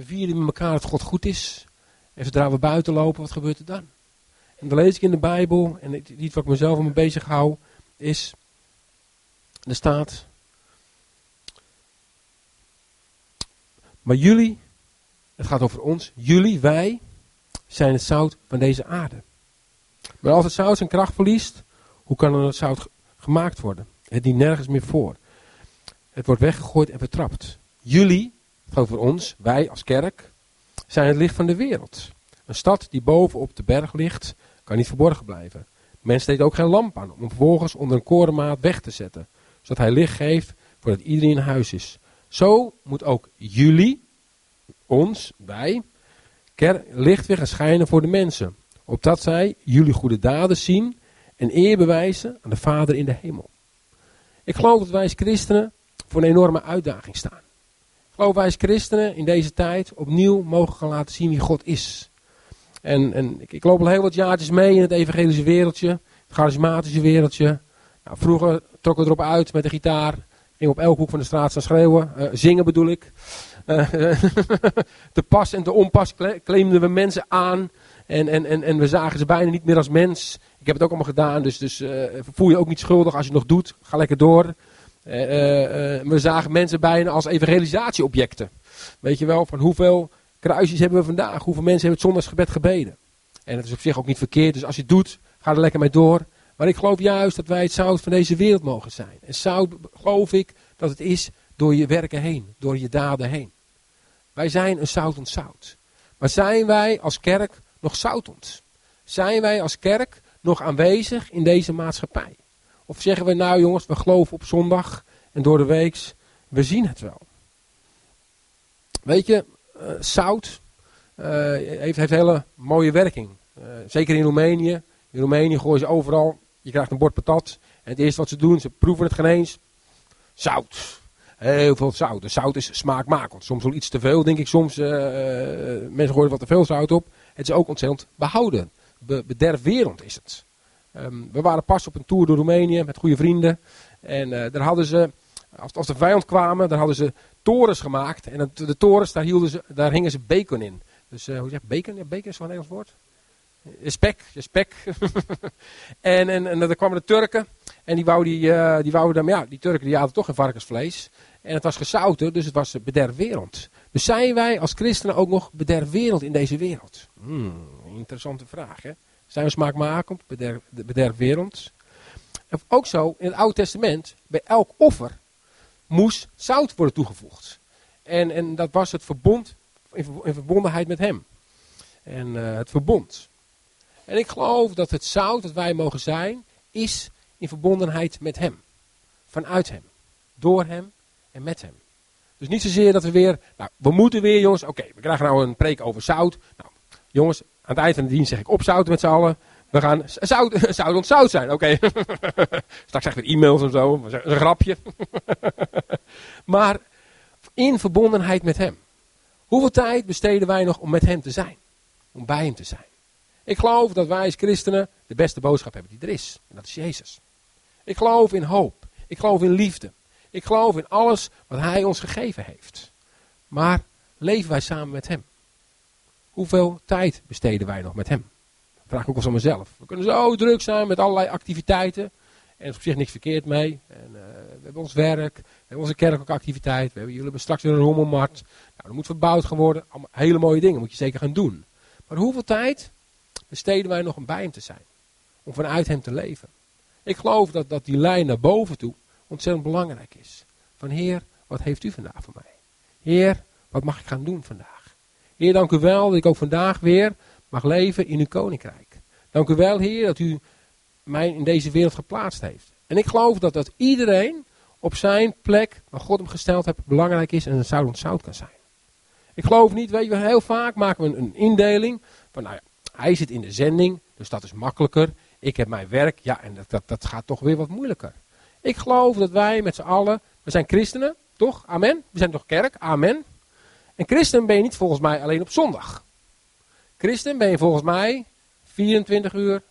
We vieren met elkaar dat God goed is. En zodra we buiten lopen, wat gebeurt er dan? En dan lees ik in de Bijbel, en iets wat ik mezelf mee bezig hou, is, er staat, maar jullie, het gaat over ons, jullie, wij, zijn het zout van deze aarde. Maar als het zout zijn kracht verliest, hoe kan dan het zout gemaakt worden? Het dient nergens meer voor. Het wordt weggegooid en vertrapt. Jullie, gaat over ons, wij als kerk, zijn het licht van de wereld. Een stad die boven op de berg ligt, kan niet verborgen blijven. Men steekt ook geen lamp aan om vervolgens onder een korenmaat weg te zetten, zodat hij licht geeft voordat iedereen in huis is. Zo moet ook jullie, ons, wij, licht weer gaan schijnen voor de mensen, opdat zij jullie goede daden zien en eer bewijzen aan de Vader in de hemel. Ik geloof dat wij als christenen voor een enorme uitdaging staan. Geloof wij als christenen in deze tijd opnieuw mogen gaan laten zien wie God is. En, en ik, ik, loop al heel wat jaartjes mee in het evangelische wereldje, het charismatische wereldje. Nou, vroeger trokken we erop uit met de gitaar, ging op elk hoek van de straat staan schreeuwen, uh, zingen bedoel ik. Uh, te pas en te onpas claimden we mensen aan en, en, en, en we zagen ze bijna niet meer als mens. Ik heb het ook allemaal gedaan, dus, dus uh, voel je ook niet schuldig als je het nog doet. Ga lekker door. We zagen mensen bijna als evangelisatieobjecten. Weet je wel, van hoeveel kruisjes hebben we vandaag? Hoeveel mensen hebben het zondagsgebed gebeden? En het is op zich ook niet verkeerd, dus als je het doet, ga er lekker mee door. Maar ik geloof juist dat wij het zout van deze wereld mogen zijn. En zout geloof ik dat het is door je werken heen, door je daden heen. Wij zijn een zoutend zout. Maar zijn wij als kerk nog zoutend? Zijn wij als kerk nog aanwezig in deze maatschappij? Of zeggen we nou jongens, we geloven op zondag en door de weeks, we zien het wel. Weet je, uh, zout uh, heeft, heeft hele mooie werking. Uh, zeker in Roemenië. In Roemenië gooien ze overal, je krijgt een bord patat. En het eerste wat ze doen, ze proeven het geen eens. Zout. Heel veel zout. Dus zout is smaakmakend. Soms wel iets te veel, denk ik. Soms mensen gooien wat te veel zout op. Het is ook ontzettend behouden. Be is het. Um, we waren pas op een tour door Roemenië met goede vrienden. En daar hadden ze, als, als de vijand kwamen, daar hadden ze torens gemaakt. En de, torens, daar, hielden ze, daar hingen ze bacon in. Dus uh, hoe zeg je bacon? Bacon is wel een Engels woord. Spek, spek. en, en, en dan kwamen de Turken. En die wouden, die, die wouden dan, ja, die Turken die hadden toch geen varkensvlees. En het was gezouten, dus het was bederfwereld. Dus zijn wij als christenen ook nog bederfwereld in deze wereld? Hmm, interessante vraag, hè? Zijn we smaakmakend, bederf, bederfwereld? Ook zo, in het Oude Testament, bij elk offer moest zout worden toegevoegd. En, en dat was het verbond, in, verbondenheid met hem. En uh, het verbond. En ik geloof dat het zout dat wij mogen zijn, is in verbondenheid met hem. Vanuit hem. Door hem en met hem. Dus niet zozeer dat we weer, nou, we moeten weer jongens, oké, we krijgen nou een preek over zout. Nou, jongens, het eind van de dienst zeg ik opzouten met z'n allen. We gaan zout, zout ontzout zijn. Oké. Okay. Straks ik weer e-mails en zo. Een grapje. maar in verbondenheid met hem. Hoeveel tijd besteden wij nog om met hem te zijn? Om bij hem te zijn. Ik geloof dat wij als christenen de beste boodschap hebben die er is. En dat is Jezus. Ik geloof in hoop. Ik geloof in liefde. Ik geloof in alles wat hij ons gegeven heeft. Maar leven wij samen met hem? Hoeveel tijd besteden wij nog met hem? vraag ik ook wel aan mezelf. We kunnen zo druk zijn met allerlei activiteiten. En er is op zich niks verkeerd mee. En, uh, we hebben ons werk, we hebben onze kerkelijke activiteit. We hebben, jullie hebben straks weer een rommelmarkt. Nou, dat moet verbouwd gaan worden. Hele mooie dingen, moet je zeker gaan doen. Maar hoeveel tijd besteden wij nog om bij hem te zijn? Om vanuit hem te leven? Ik geloof dat, dat die lijn naar boven toe ontzettend belangrijk is. Van Heer, wat heeft u vandaag voor mij? Heer, wat mag ik gaan doen vandaag? Heer, dank u wel dat ik ook vandaag weer mag leven in uw koninkrijk. Dank u wel, Heer, dat u mij in deze wereld geplaatst heeft. En ik geloof dat dat iedereen op zijn plek, waar God hem gesteld heeft, belangrijk is en een zout zout kan zijn. Ik geloof niet, weet je, heel vaak maken we een indeling van, nou ja, hij zit in de zending, dus dat is makkelijker. Ik heb mijn werk, ja, en dat, dat, dat gaat toch weer wat moeilijker. Ik geloof dat wij met z'n allen, we zijn christenen, toch? Amen. We zijn toch kerk? Amen. En christen ben je niet volgens mij alleen op zondag. Christen ben je volgens mij 24 uur,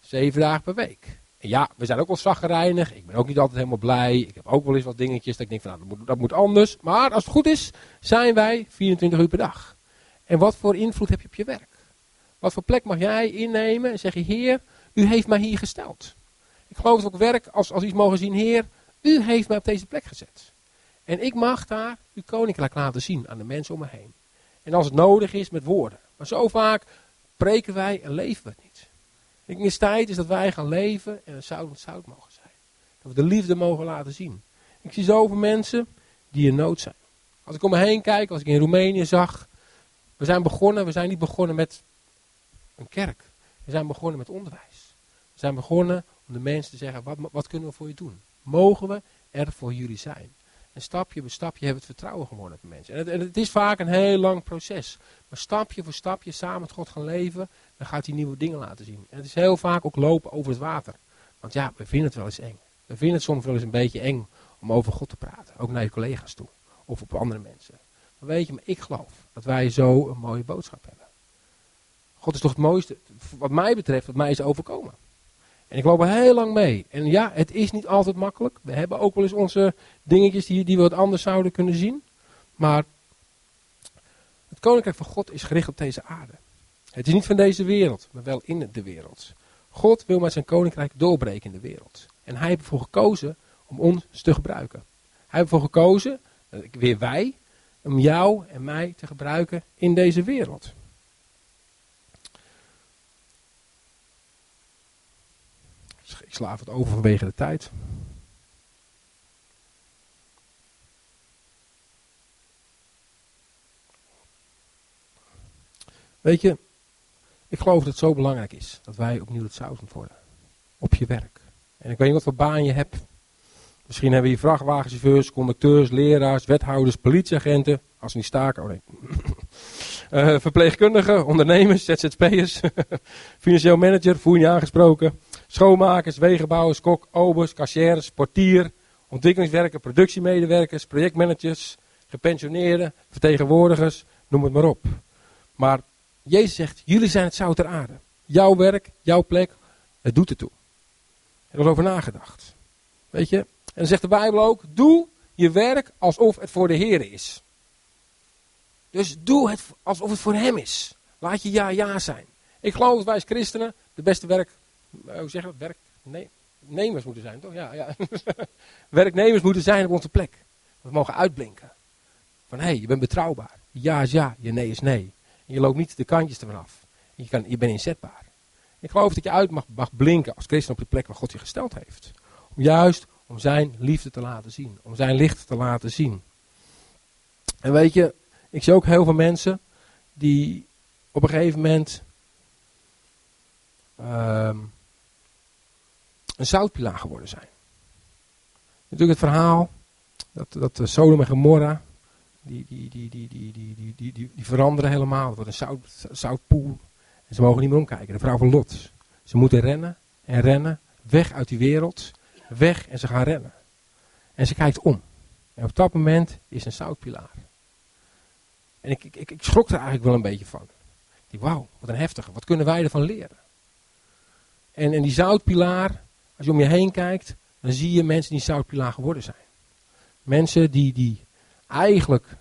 7 dagen per week. En ja, we zijn ook wel zaggerijnig. Ik ben ook niet altijd helemaal blij. Ik heb ook wel eens wat dingetjes dat ik denk van, nou, dat moet, dat moet anders. Maar als het goed is, zijn wij 24 uur per dag. En wat voor invloed heb je op je werk? Wat voor plek mag jij innemen en zeg je, Heer, u heeft mij hier gesteld. Ik geloof dat ook werk als, als iets mogen zien, Heer, u heeft mij op deze plek gezet. En ik mag daar uw koninkrijk laten zien aan de mensen om me heen. En als het nodig is met woorden. Maar zo vaak preken wij en leven we het niet. Ik denk, tijd is dat wij gaan leven en een zout zout mogen zijn. Dat we de liefde mogen laten zien. Ik zie zoveel mensen die in nood zijn. Als ik om me heen kijk, als ik in Roemenië zag. We zijn begonnen, we zijn niet begonnen met een kerk. We zijn begonnen met onderwijs. We zijn begonnen om de mensen te zeggen, wat, wat kunnen we voor je doen? Mogen we er voor jullie zijn? En stapje voor stapje hebben we het vertrouwen gewonnen met mensen. En het, het, is vaak een heel lang proces. Maar stapje voor stapje samen met God gaan leven, dan gaat hij nieuwe dingen laten zien. En het is heel vaak ook lopen over het water. Want ja, we vinden het wel eens eng. We vinden het soms wel eens een beetje eng om over God te praten. Ook naar je collega's toe. Of op andere mensen. Maar weet je, maar ik geloof dat wij zo een mooie boodschap hebben. God is toch het mooiste, wat mij betreft, wat mij is overkomen. En ik loop er heel lang mee. En ja, het is niet altijd makkelijk. We hebben ook wel eens onze dingetjes die, die we wat anders zouden kunnen zien. Maar het koninkrijk van God is gericht op deze aarde. Het is niet van deze wereld, maar wel in de wereld. God wil met zijn koninkrijk doorbreken in de wereld. En hij heeft ervoor gekozen om ons te gebruiken. Hij heeft ervoor gekozen, weer wij, om jou en mij te gebruiken in deze wereld. Ik sla het over vanwege de tijd. Weet je, ik geloof dat het zo belangrijk is dat wij opnieuw het zout moeten worden. Op je werk. En ik weet niet wat voor baan je hebt. Misschien hebben hier vrachtwagenchauffeurs, conducteurs, leraars, wethouders, politieagenten. Als niet staken, oh nee. uh, verpleegkundigen, ondernemers, ZZP'ers, financieel manager, voer je aangesproken. Schoonmakers, wegenbouwers, kok, obers, kassiers, portier, ontwikkelingswerker, productiemedewerkers, projectmanagers, gepensioneerden, vertegenwoordigers, noem het maar op. Maar Jezus zegt, jullie zijn het zout ter aarde. Jouw werk, jouw plek, het doet ertoe. Er is over nagedacht. Weet je? En dan zegt de Bijbel ook, doe je werk alsof het voor de Heer is. Dus doe het alsof het voor Hem is. Laat je ja, ja zijn. Ik geloof dat wij als christenen de beste werk, hoe zeg je dat, werk, nee, nemers moeten zijn, toch? Ja, ja. Werknemers moeten zijn op onze plek. We mogen uitblinken. Van hé, hey, je bent betrouwbaar. Ja is ja, je nee is nee. En je loopt niet de kantjes ervan af. Je, kan, je bent inzetbaar. Ik geloof dat je uit mag, mag blinken als christen op de plek waar God je gesteld heeft. Om juist om zijn liefde te laten zien. Om zijn licht te laten zien. En weet je, ik zie ook heel veel mensen die op een gegeven moment um, een zoutpilaar geworden zijn. Natuurlijk het verhaal dat, dat Sodom en Gomorra, die, die, die, die, die, die, die, die, die, veranderen helemaal. Het wordt een zout, zoutpoel. En ze mogen niet meer omkijken. De vrouw van Lot. Ze moeten rennen en rennen. Weg uit die wereld. Weg en ze gaan rennen. En ze kijkt om. En op dat moment is een zoutpilaar. En ik, ik, ik schrok er eigenlijk wel een beetje van. Ik wauw, wat een heftige. Wat kunnen wij ervan leren? En, en die zoutpilaar, als je om je heen kijkt, dan zie je mensen die zoutpilaar geworden zijn. Mensen die, die eigenlijk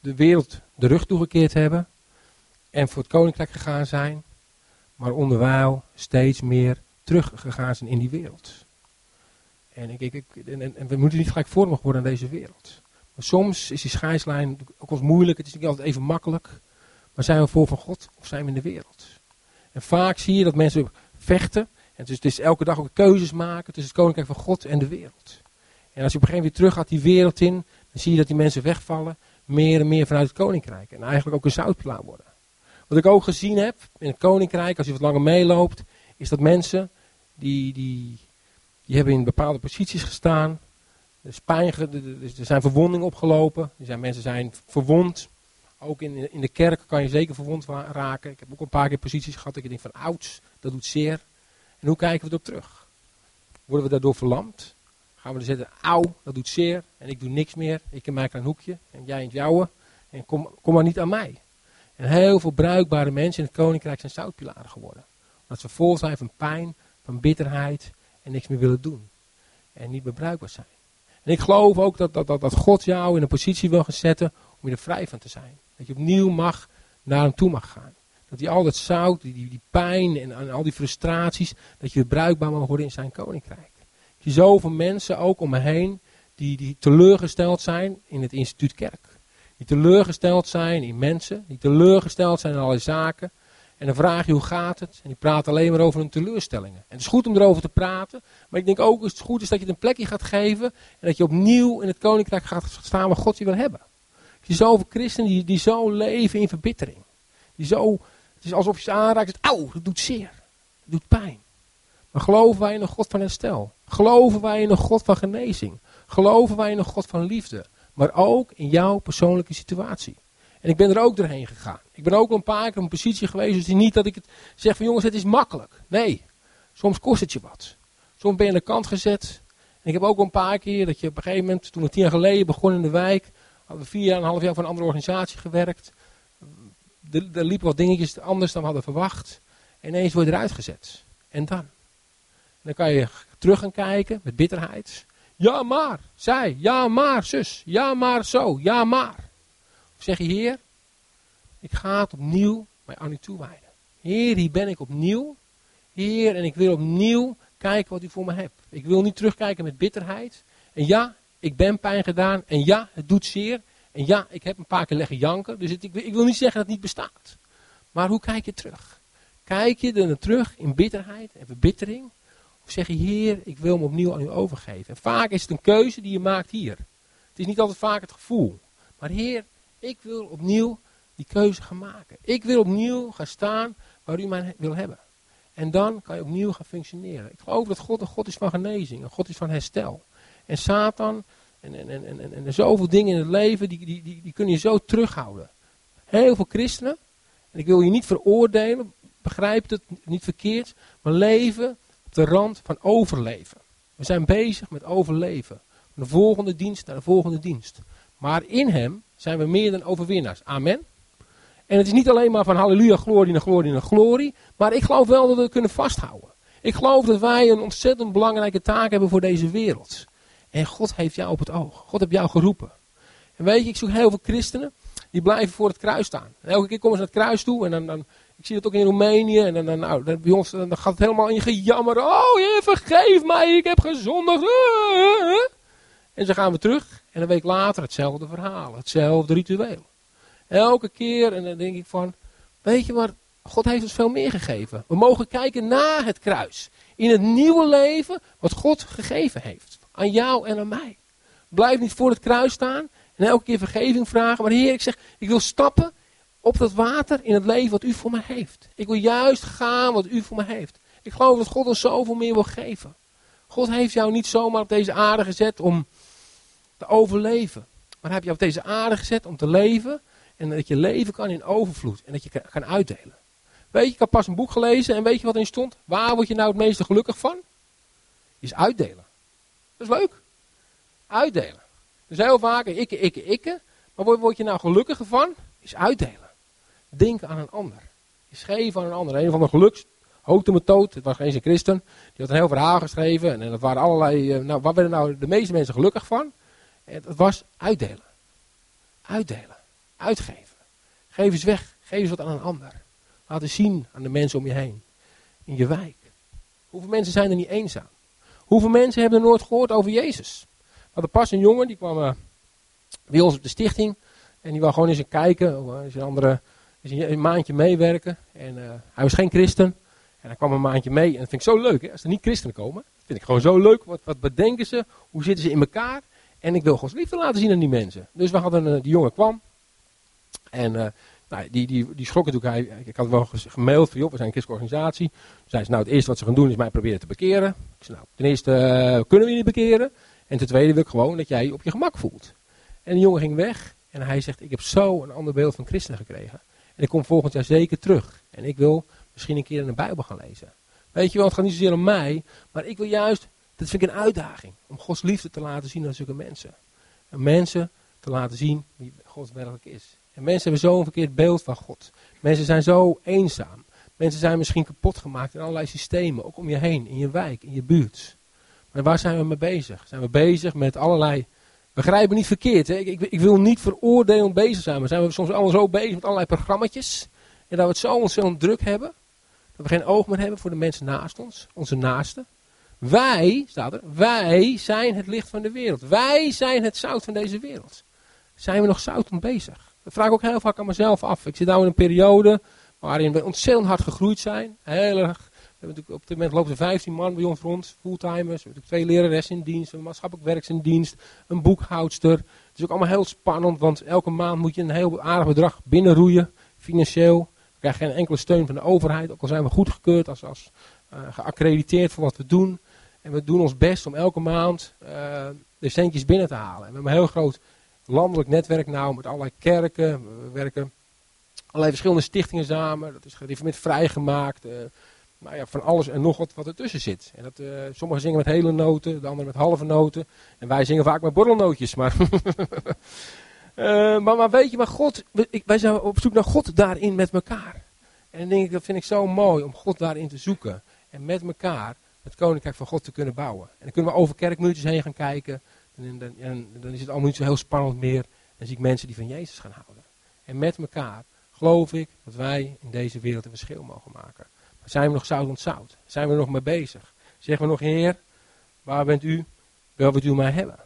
de wereld de rug toegekeerd hebben en voor het koninkrijk gegaan zijn, maar onderwijl steeds meer teruggegaan zijn in die wereld. En, ik, ik, en, en we moeten niet gelijk vormig worden aan deze wereld. Maar soms is die scheidslijn ook wel moeilijk, het is niet altijd even makkelijk. Maar zijn we voor van God of zijn we in de wereld? En vaak zie je dat mensen vechten. Dus het is elke dag ook keuzes maken tussen het koninkrijk van God en de wereld. En als je op een gegeven moment weer terug gaat die wereld in, dan zie je dat die mensen wegvallen, meer en meer vanuit het koninkrijk. En eigenlijk ook een zoutplaat worden. Wat ik ook gezien heb in het koninkrijk, als je wat langer meeloopt, is dat mensen die, die, die hebben in bepaalde posities gestaan. Er, pijn, er zijn verwondingen opgelopen. Er zijn, mensen zijn verwond. Ook in, in de kerk kan je zeker verwond raken. Ik heb ook een paar keer posities gehad dat ik denk van ouds, dat doet zeer. En hoe kijken we erop terug? Worden we daardoor verlamd? Gaan we er zeggen, auw, dat doet zeer. En ik doe niks meer. Ik in mijn klein hoekje. En jij in het jouwe. En kom, kom maar niet aan mij. En heel veel bruikbare mensen in het koninkrijk zijn zoutpilaren geworden. Omdat ze vol zijn van pijn, van bitterheid. en niks meer willen doen. En niet meer bruikbaar zijn. En ik geloof ook dat, dat, dat, dat God jou in een positie wil gaan zetten om je er vrij van te zijn. Dat je opnieuw mag naar hem toe mag gaan. Dat hij al dat zout, die, die, pijn en, al die frustraties, dat je bruikbaar mag worden in zijn koninkrijk. Ik zie zoveel mensen ook om me heen die, die teleurgesteld zijn in het instituut kerk. Die teleurgesteld zijn in mensen, die teleurgesteld zijn in allerlei zaken. En dan vraag je hoe gaat het? En die praten alleen maar over hun teleurstellingen. En het is goed om erover te praten. Maar ik denk ook dat het goed is dat je het een plekje gaat geven. En dat je opnieuw in het koninkrijk gaat staan waar God je wil hebben. Zie zoveel christenen die, die zo leven in verbittering. Die zo, het is alsof je ze aanraakt. Auw, dat doet zeer. Dat doet pijn. Maar geloven wij in een God van herstel? Geloven wij in een God van genezing? Geloven wij in een God van liefde? Maar ook in jouw persoonlijke situatie. En ik ben er ook doorheen gegaan. Ik ben ook een paar keer op een positie geweest. Dus niet dat ik het zeg van jongens, het is makkelijk. Nee, soms kost het je wat. Soms ben je aan de kant gezet. En ik heb ook een paar keer dat je op een gegeven moment, toen we tien jaar geleden begonnen in de wijk, hadden we vier jaar en een half jaar voor een andere organisatie gewerkt. Er, er liepen wat dingetjes anders dan we hadden verwacht. En ineens word eruit gezet. En dan? dan kan je terug gaan kijken met bitterheid. Ja maar, zij. Ja maar, zus. Ja maar zo. Ja maar. Of zeg je, Heer, ik ga het opnieuw mij aan u toewijden. Heer, hier ben ik opnieuw. Heer, en ik wil opnieuw kijken wat u voor me hebt. Ik wil niet terugkijken met bitterheid. En ja, ik ben pijn gedaan. En ja, het doet zeer. En ja, ik heb een paar keer leggen janken. Dus ik, ik, wil niet zeggen dat het niet bestaat. Maar hoe kijk je terug? Kijk je er terug in bitterheid en verbittering? Of zeg je, Heer, ik wil me opnieuw aan u overgeven? En vaak is het een keuze die je maakt hier. Het is niet altijd vaak het gevoel. Maar Heer, ik wil opnieuw die keuze gaan maken. Ik wil opnieuw gaan staan waar u mij wil hebben. En dan kan je opnieuw gaan functioneren. Ik geloof dat God een God is van genezing, een God is van herstel. En Satan en, en, en, en, en zoveel dingen in het leven, die, die, die, die kunnen je zo terughouden. Heel veel christenen, en ik wil je niet veroordelen, begrijp het niet verkeerd, maar leven op de rand van overleven. We zijn bezig met overleven. Van de volgende dienst naar de volgende dienst. Maar in hem zijn we meer dan overwinnaars. Amen. En het is niet alleen maar van halleluja, glorie naar glorie naar glorie. Maar ik geloof wel dat we het kunnen vasthouden. Ik geloof dat wij een ontzettend belangrijke taak hebben voor deze wereld. En God heeft jou op het oog. God heeft jou geroepen. En weet je, ik zoek heel veel christenen die blijven voor het kruis staan. En elke keer komen ze naar het kruis toe en dan, dan ik zie het ook in Roemenië en dan, dan, nou, bij ons, dan gaat het helemaal in je gejammer. Oh, Heer, vergeef mij, ik heb gezondigd. En ze gaan we terug en een week later hetzelfde verhaal, hetzelfde ritueel. Elke keer en dan denk ik van, weet je wat, God heeft ons veel meer gegeven. We mogen kijken naar het kruis. In het nieuwe leven wat God gegeven heeft. Aan jou en aan mij. Blijf niet voor het kruis staan en elke keer vergeving vragen. Maar Heer, ik zeg, ik wil stappen op dat water in het leven wat u voor mij heeft. Ik wil juist gaan wat u voor mij heeft. Ik geloof dat God ons zoveel meer wil geven. God heeft jou niet zomaar op deze aarde gezet om te overleven. Maar hij heeft je op deze aarde gezet om te leven. En dat je leven kan in overvloed. En dat je kan uitdelen. Weet je, ik heb pas een boek gelezen en weet je wat erin stond? Waar word je nou het meeste gelukkig van? Is uitdelen. Dat is leuk. Uitdelen. Dus heel vaak ikke, ikke, ikke. Maar word, word je nou gelukkiger van? Is uitdelen. Denk aan een ander. Is geven aan een ander. Een van de geluks methode. het was geen christen, die had een heel verhaal geschreven. En, dat waren allerlei, uh, nou, waar werden nou de meeste mensen gelukkig van? En dat was uitdelen. Uitdelen. Uitgeven. Geef eens weg. Geef eens wat aan een ander. Laat eens zien aan de mensen om je heen. In je wijk. Hoeveel mensen zijn er niet eenzaam? Hoeveel mensen hebben er nooit gehoord over Jezus? We hadden pas een jongen, die kwam uh, bij ons op de stichting. En die wou gewoon eens kijken. Of eens een andere, een maandje meewerken. En uh, hij was geen christen. En hij kwam een maandje mee. En dat vind ik zo leuk. Hè? Als er niet christenen komen. Dat vind ik gewoon zo leuk. Wat, wat bedenken ze? Hoe zitten ze in elkaar? En ik wil Gods liefde laten zien aan die mensen. Dus we hadden, uh, die jongen kwam. En nou, die, die, die schrok natuurlijk. Ik had wel gemaild van, joh, we zijn een christelijke organisatie. Toen zei ze, nou, het eerste wat ze gaan doen is mij proberen te bekeren. Ik zei, nou, ten eerste uh, kunnen we je niet bekeren. En ten tweede wil ik gewoon dat jij je op je gemak voelt. En de jongen ging weg. En hij zegt, ik heb zo een ander beeld van christenen gekregen. En ik kom volgend jaar zeker terug. En ik wil misschien een keer in de Bijbel gaan lezen. Weet je wel, het gaat niet zozeer om mij. Maar ik wil juist dat vind ik een uitdaging. Om Gods liefde te laten zien aan zulke mensen. En mensen te laten zien wie God werkelijk is. En mensen hebben zo'n verkeerd beeld van God. Mensen zijn zo eenzaam. Mensen zijn misschien kapot gemaakt in allerlei systemen, ook om je heen, in je wijk, in je buurt. Maar waar zijn we mee bezig? Zijn we bezig met allerlei. Begrijp me niet verkeerd, hè? Ik, ik, wil niet veroordelend bezig zijn, maar zijn we soms allemaal zo bezig met allerlei programma's. En dat we het zo ontzettend druk hebben. Dat we geen oog meer hebben voor de mensen naast ons, onze naasten. Wij, staat er, wij zijn het licht van de wereld. Wij zijn het zout van deze wereld. Zijn we nog zoutend bezig? Dat vraag ik ook heel vaak aan mezelf af. Ik zit nu in een periode waarin we ontzettend hard gegroeid zijn. Heel erg. Hebben op dit moment lopen er 15 man bij ons rond, fulltimers. We hebben twee leraressen in dienst, een maatschappelijk werks in dienst, een boekhoudster. Het is ook allemaal heel spannend, want elke maand moet je een heel aardig bedrag binnenroeien, financieel. We krijgen geen enkele steun van de overheid, ook al zijn we goedgekeurd als, als uh, geaccrediteerd voor wat we doen. En we doen ons best om elke maand uh, de centjes binnen te halen. En we hebben een heel groot landelijk netwerk nou met allerlei kerken. We werken allerlei verschillende stichtingen samen. Dat is gereformeerd vrijgemaakt. Uh, nou ja, van alles en nog wat wat ertussen zit. En dat, uh, sommigen zingen met hele noten, de anderen met halve noten. En wij zingen vaak met borrelnootjes. Maar, maar, maar, weet je, maar God, wij zijn op zoek naar God daarin met elkaar. En dan denk ik, dat vind ik zo mooi om God daarin te zoeken. En met elkaar het koninkrijk van God te kunnen bouwen. En dan kunnen we over kerkmuurtjes heen gaan kijken. En dan, en dan is het allemaal niet zo heel spannend meer. Dan zie ik mensen die van Jezus gaan houden. En met elkaar geloof ik dat wij in deze wereld een verschil mogen maken. Maar zijn we nog zout ontzout? Zijn we er nog mee bezig? Zeggen we nog, Heer, waar bent u? Waar wilt u mij hebben?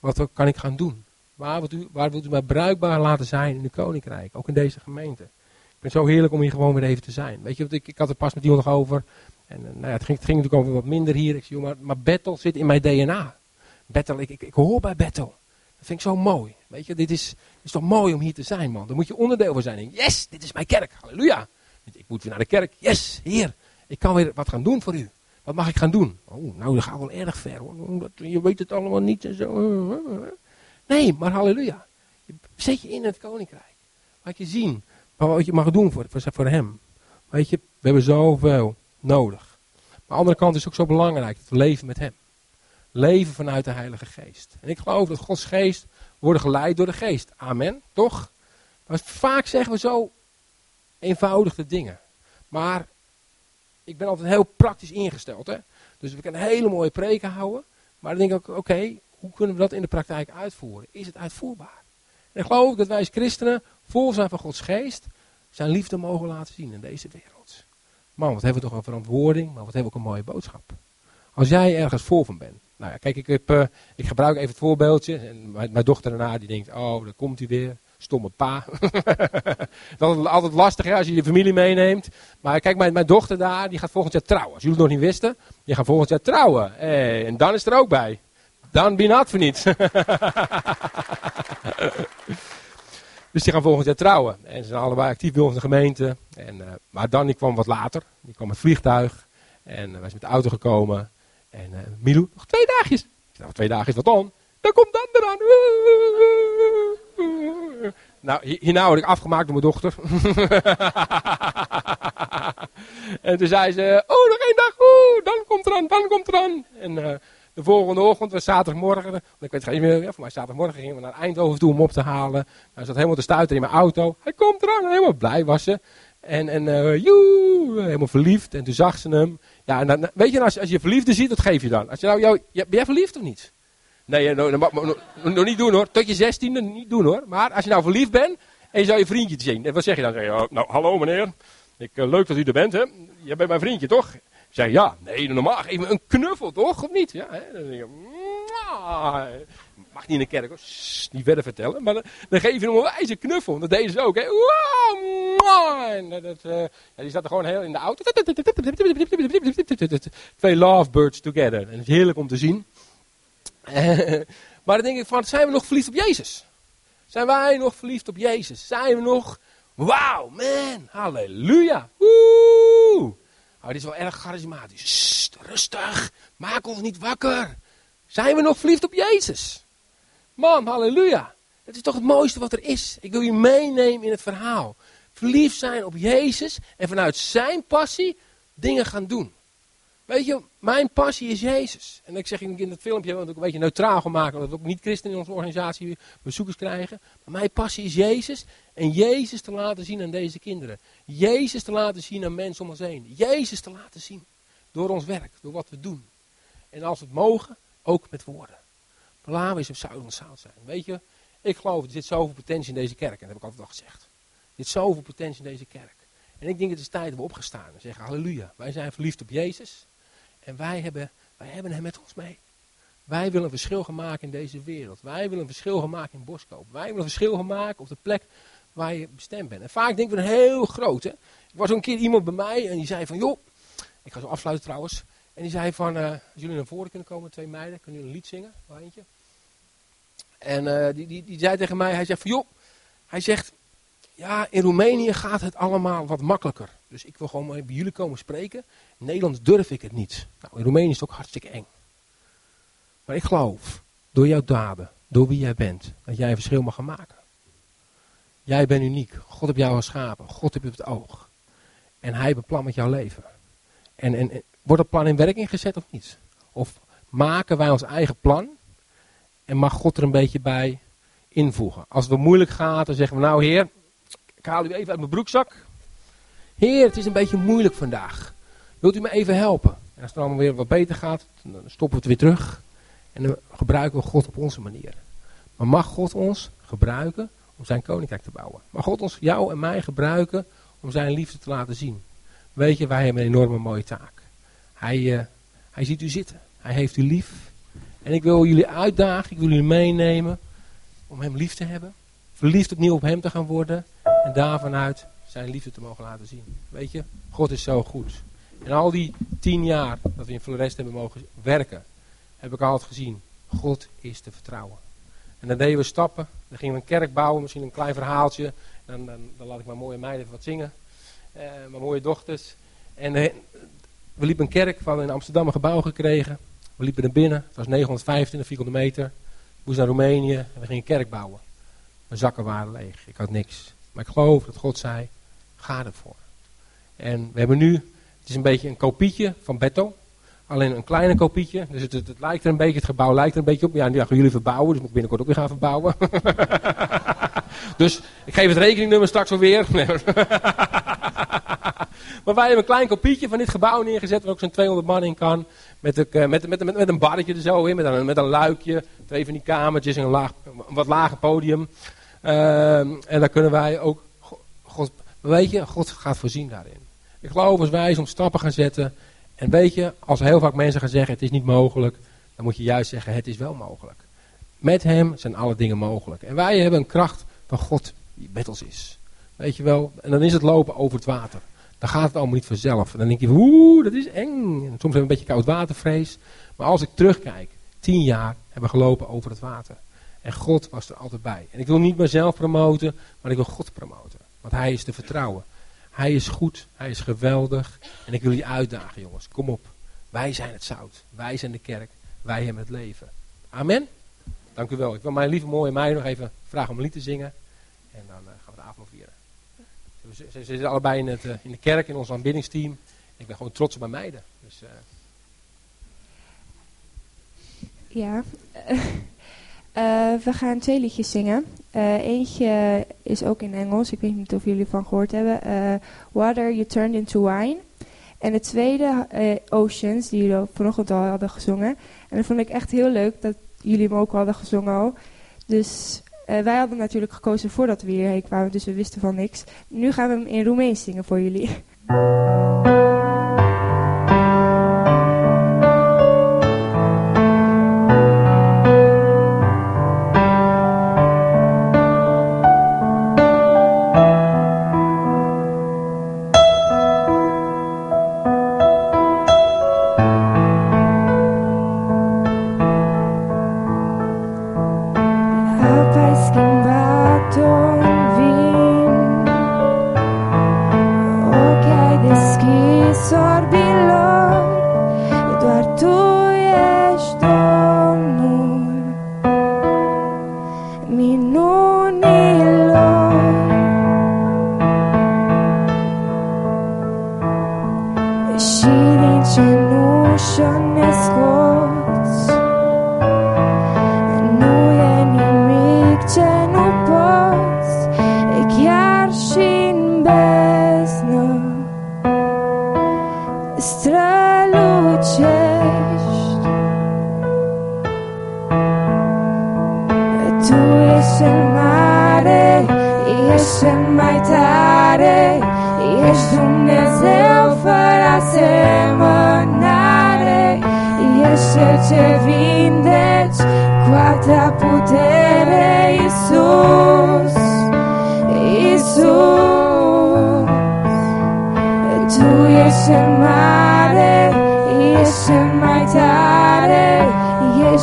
Wat kan ik gaan doen? Waar wilt, u, waar wilt u mij bruikbaar laten zijn in de koninkrijk? Ook in deze gemeente. Ik vind zo heerlijk om hier gewoon weer even te zijn. Weet je, ik, ik had het pas met iemand nog over. En eh, nou ja, het, ging, het ging natuurlijk over wat minder hier. Ik zie, maar, maar battle zit in mijn DNA. Battle, ik, ik, ik hoor bij battle. Dat vind ik zo mooi. Weet je, dit is, is toch mooi om hier te zijn, man. Daar moet je onderdeel van zijn. Yes, dit is mijn kerk. Halleluja. Ik moet weer naar de kerk. Yes, heer. Ik kan weer wat gaan doen voor u. Wat mag ik gaan doen? Oh, nou, dat gaat wel erg ver. Hoor. Je weet het allemaal niet en zo. Nee, maar halleluja. Zet je in het koninkrijk. Laat je zien wat je mag doen voor, voor, hem. Weet je, we hebben zoveel nodig. Maar aan de andere kant is het ook zo belangrijk we leven met hem. Leven vanuit de Heilige Geest. En ik geloof dat Gods Geest wordt geleid door de Geest. Amen, toch? Vaak zeggen we zo eenvoudige dingen. Maar ik ben altijd heel praktisch ingesteld. Hè? Dus we kunnen hele mooie preken houden. Maar dan denk ik ook, oké, hoe kunnen we dat in de praktijk uitvoeren? Is het uitvoerbaar? En ik geloof dat wij als christenen vol zijn van Gods Geest zijn liefde mogen laten zien in deze wereld. Man, wat hebben we toch een verantwoording, maar wat hebben we ook een mooie boodschap. Als jij ergens vol van bent. Nou ja, kijk, ik, heb, uh, ik gebruik even het voorbeeldje. En mijn, dochter daarna die denkt, oh, daar komt hij weer. Stomme pa. dat is altijd lastig hè, als je je familie meeneemt. Maar kijk, mijn, mijn dochter daar, die gaat volgend jaar trouwen. Als jullie het nog niet wisten, die gaat volgend jaar trouwen. Hey, en dan is er ook bij. Dan je voor niet. Dus die gaan volgend jaar trouwen. En ze zijn allebei actief bij onze gemeente. En, uh, maar dan die kwam wat later. Die kwam met vliegtuig. En wij zijn met de auto gekomen. En uh, Milou, nog twee dagjes. Ik nog twee dagjes, wat dan? Dan komt dan eraan. Nou, hierna word ik afgemaakt door mijn dochter. en toen zei ze, oh, nog één dag. Dan komt er aan, dan komt er aan. En de volgende ochtend, was zaterdagmorgen, ik weet het niet meer, ja, voor mij zaterdagmorgen gingen we naar Eindhoven toe om op te halen. Hij zat helemaal te stuiten in mijn auto. Hij komt eraan, helemaal blij was ze. En, en uh, joe, helemaal verliefd. En toen zag ze hem. Ja, en dan, weet je, als, als je verliefde ziet, wat geef je dan? Als je nou, jou, ben jij verliefd of niet? Nee, nog no, no, no, no, niet doen hoor. Tot je zestiende, niet doen hoor. Maar als je nou verliefd bent en je zou je vriendje zien. En wat zeg je dan? Zeg je, oh, nou, hallo meneer. Ik, uh, leuk dat u er bent, hè. Jij bent mijn vriendje, toch? Zei, ja, nee, normaal me een knuffel, toch? Of niet? Ja, hè? Dan denk je, mag niet in de kerk, hoor. Niet verder vertellen. Maar dan, geef je hem een wijze knuffel. Dat deden ze ook, hè. En dat, uh, ja, die zat er gewoon heel in de auto. Twee lovebirds together. En het is heerlijk om te zien. maar dan denk ik van, zijn we nog verliefd op Jezus? Zijn wij nog verliefd op Jezus? Zijn we nog, wauw, man, halleluja. Woe! Oh, dit is wel erg charismatisch. Rustig. Maak ons niet wakker. Zijn we nog verliefd op Jezus? Man, halleluja. Het is toch het mooiste wat er is. Ik wil je meenemen in het verhaal. Verliefd zijn op Jezus en vanuit zijn passie dingen gaan doen. Weet je, mijn passie is Jezus. En ik zeg in het filmpje, want ik een beetje neutraal gemaakt, omdat we ook niet christenen in onze organisatie bezoekers krijgen. Maar mijn passie is Jezus. En Jezus te laten zien aan deze kinderen. Jezus te laten zien aan mensen om ons heen. Jezus te laten zien. Door ons werk, door wat we doen. En als we het mogen, ook met woorden. Eens op zout en zout zijn. Weet je, ik geloof, er zit zoveel potentie in deze kerk. En dat heb ik altijd al gezegd. Er zit zoveel potentie in deze kerk. En ik denk het is tijd dat we opgestaan en zeggen, halleluja. Wij zijn verliefd op Jezus. En wij hebben, wij hebben hem met ons mee. Wij willen een verschil gaan maken in deze wereld. Wij willen een verschil gaan maken in Boskoop. Wij willen een verschil gaan maken op de plek waar je bestemd bent. En vaak denken we een heel groot. Hè? Er was een keer iemand bij mij en die zei van, joh, ik ga zo afsluiten trouwens. En die zei van, uh, jullie naar voren kunnen komen, twee meiden, kunnen jullie een lied zingen? Eentje? En uh, die, die, die zei tegen mij, hij zegt van, joh, hij zegt, ja, in Roemenië gaat het allemaal wat makkelijker. Dus ik wil gewoon bij jullie komen spreken. In Nederland durf ik het niet. Nou, in Roemenië is het ook hartstikke eng. Maar ik geloof, door jouw daden, door wie jij bent, dat jij een verschil mag gaan maken. Jij bent uniek. God heeft jou geschapen. God heeft het oog. En hij beplant met jouw leven. En, en, wordt het plan in werking gezet of niet? Of maken wij ons eigen plan en mag God er een beetje bij invoegen? Als het moeilijk gaat, dan zeggen we nou heer, ik haal u even uit mijn broekzak. Heer, het is een beetje moeilijk vandaag. Wilt u me even helpen? En als het allemaal weer wat beter gaat, dan stoppen we het weer terug. En dan gebruiken we God op onze manier. Maar mag God ons gebruiken om zijn koninkrijk te bouwen? Mag God ons, jou en mij gebruiken om zijn liefde te laten zien? Weet je, wij hebben een enorme mooie taak. Hij, uh, hij ziet u zitten. Hij heeft u lief. En ik wil jullie uitdagen, ik wil jullie meenemen om hem lief te hebben. Verliefd opnieuw op hem te gaan worden. En daarvanuit zijn liefde te mogen laten zien. Weet je, God is zo goed. En al die tien jaar dat we in Florest hebben mogen werken, heb ik altijd gezien. God is te vertrouwen. En dan deden we stappen. Dan gingen we een kerk bouwen, misschien een klein verhaaltje. Dan, dan, dan laat ik mijn mooie meiden wat zingen. Uh, mijn mooie dochters. En uh, we liepen een kerk, we hadden in Amsterdam een gebouw gekregen. We liepen er binnen, het was 925 vierkante meter. Ik moest naar Roemenië en we gingen een kerk bouwen. Mijn zakken waren leeg, ik had niks. Maar ik geloof dat God zei, ga ervoor. En we hebben nu, het is een beetje een kopietje van Betto. Alleen een kleine kopietje. Dus het, het, het, lijkt er een beetje, het gebouw lijkt er een beetje op. Ja, nu gaan jullie verbouwen, dus moet ik binnenkort ook weer gaan verbouwen. dus ik geef het rekeningnummer straks alweer. maar wij hebben een klein kopietje van dit gebouw neergezet, waar ook zo'n 200 man in kan. Met, de, met, met, met, met een barretje er zo in, met een, met een luikje. Twee van die kamertjes en een, laag, een wat lager podium. Uh, en daar kunnen wij ook, God, weet je, God gaat voorzien daarin. Ik geloof als wij zo'n stappen gaan zetten. En weet je, als heel vaak mensen gaan zeggen het is niet mogelijk. Dan moet je juist zeggen het is wel mogelijk. Met hem zijn alle dingen mogelijk. En wij hebben een kracht van God die met ons is. Weet je wel, en dan is het lopen over het water. Dan gaat het allemaal niet vanzelf. En dan denk je, oeh, dat is eng. En soms hebben we een beetje koud watervrees. Maar als ik terugkijk, tien jaar hebben we gelopen over het water. En God was er altijd bij. En ik wil niet mezelf promoten, maar ik wil God promoten. Want hij is te vertrouwen. Hij is goed, hij is geweldig. En ik wil je uitdagen, jongens. Kom op. Wij zijn het zout. Wij zijn de kerk. Wij hebben het leven. Amen. Dank u wel. Ik wil mijn lieve mooie meiden nog even vragen om lied te zingen. En dan uh, gaan we de avond vieren. Ze, ze, zitten allebei in, het, uh, in de kerk, in ons aanbiddingsteam. Ik ben gewoon trots op mijn meiden. Dus, uh... Ja. Uh, we gaan twee liedjes zingen. Eentje is ook in Engels. Ik weet niet of jullie van gehoord hebben. Water You Turned Into Wine. En de tweede, Oceans, die jullie vanochtend al hadden gezongen. En dat vond ik echt heel leuk dat jullie hem ook hadden gezongen al. Dus wij hadden natuurlijk gekozen voordat we hierheen kwamen, dus we wisten van niks. Nu gaan we hem in Roemeens zingen voor jullie.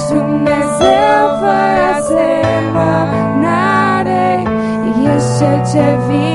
Rozumné zaufacená nádej, ještě tě víc.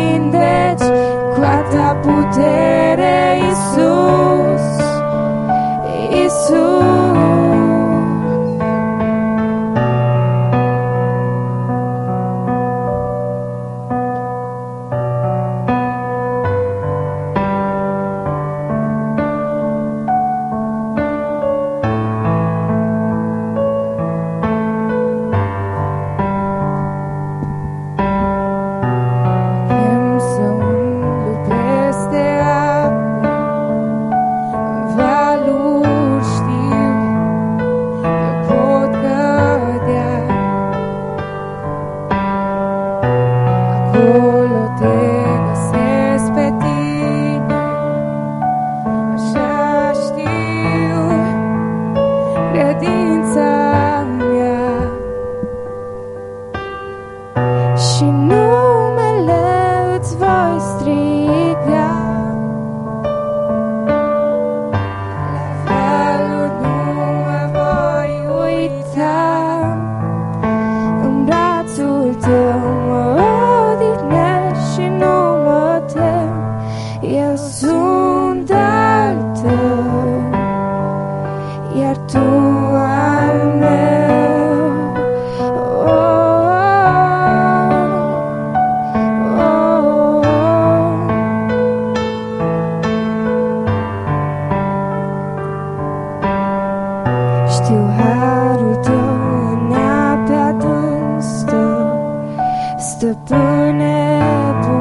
never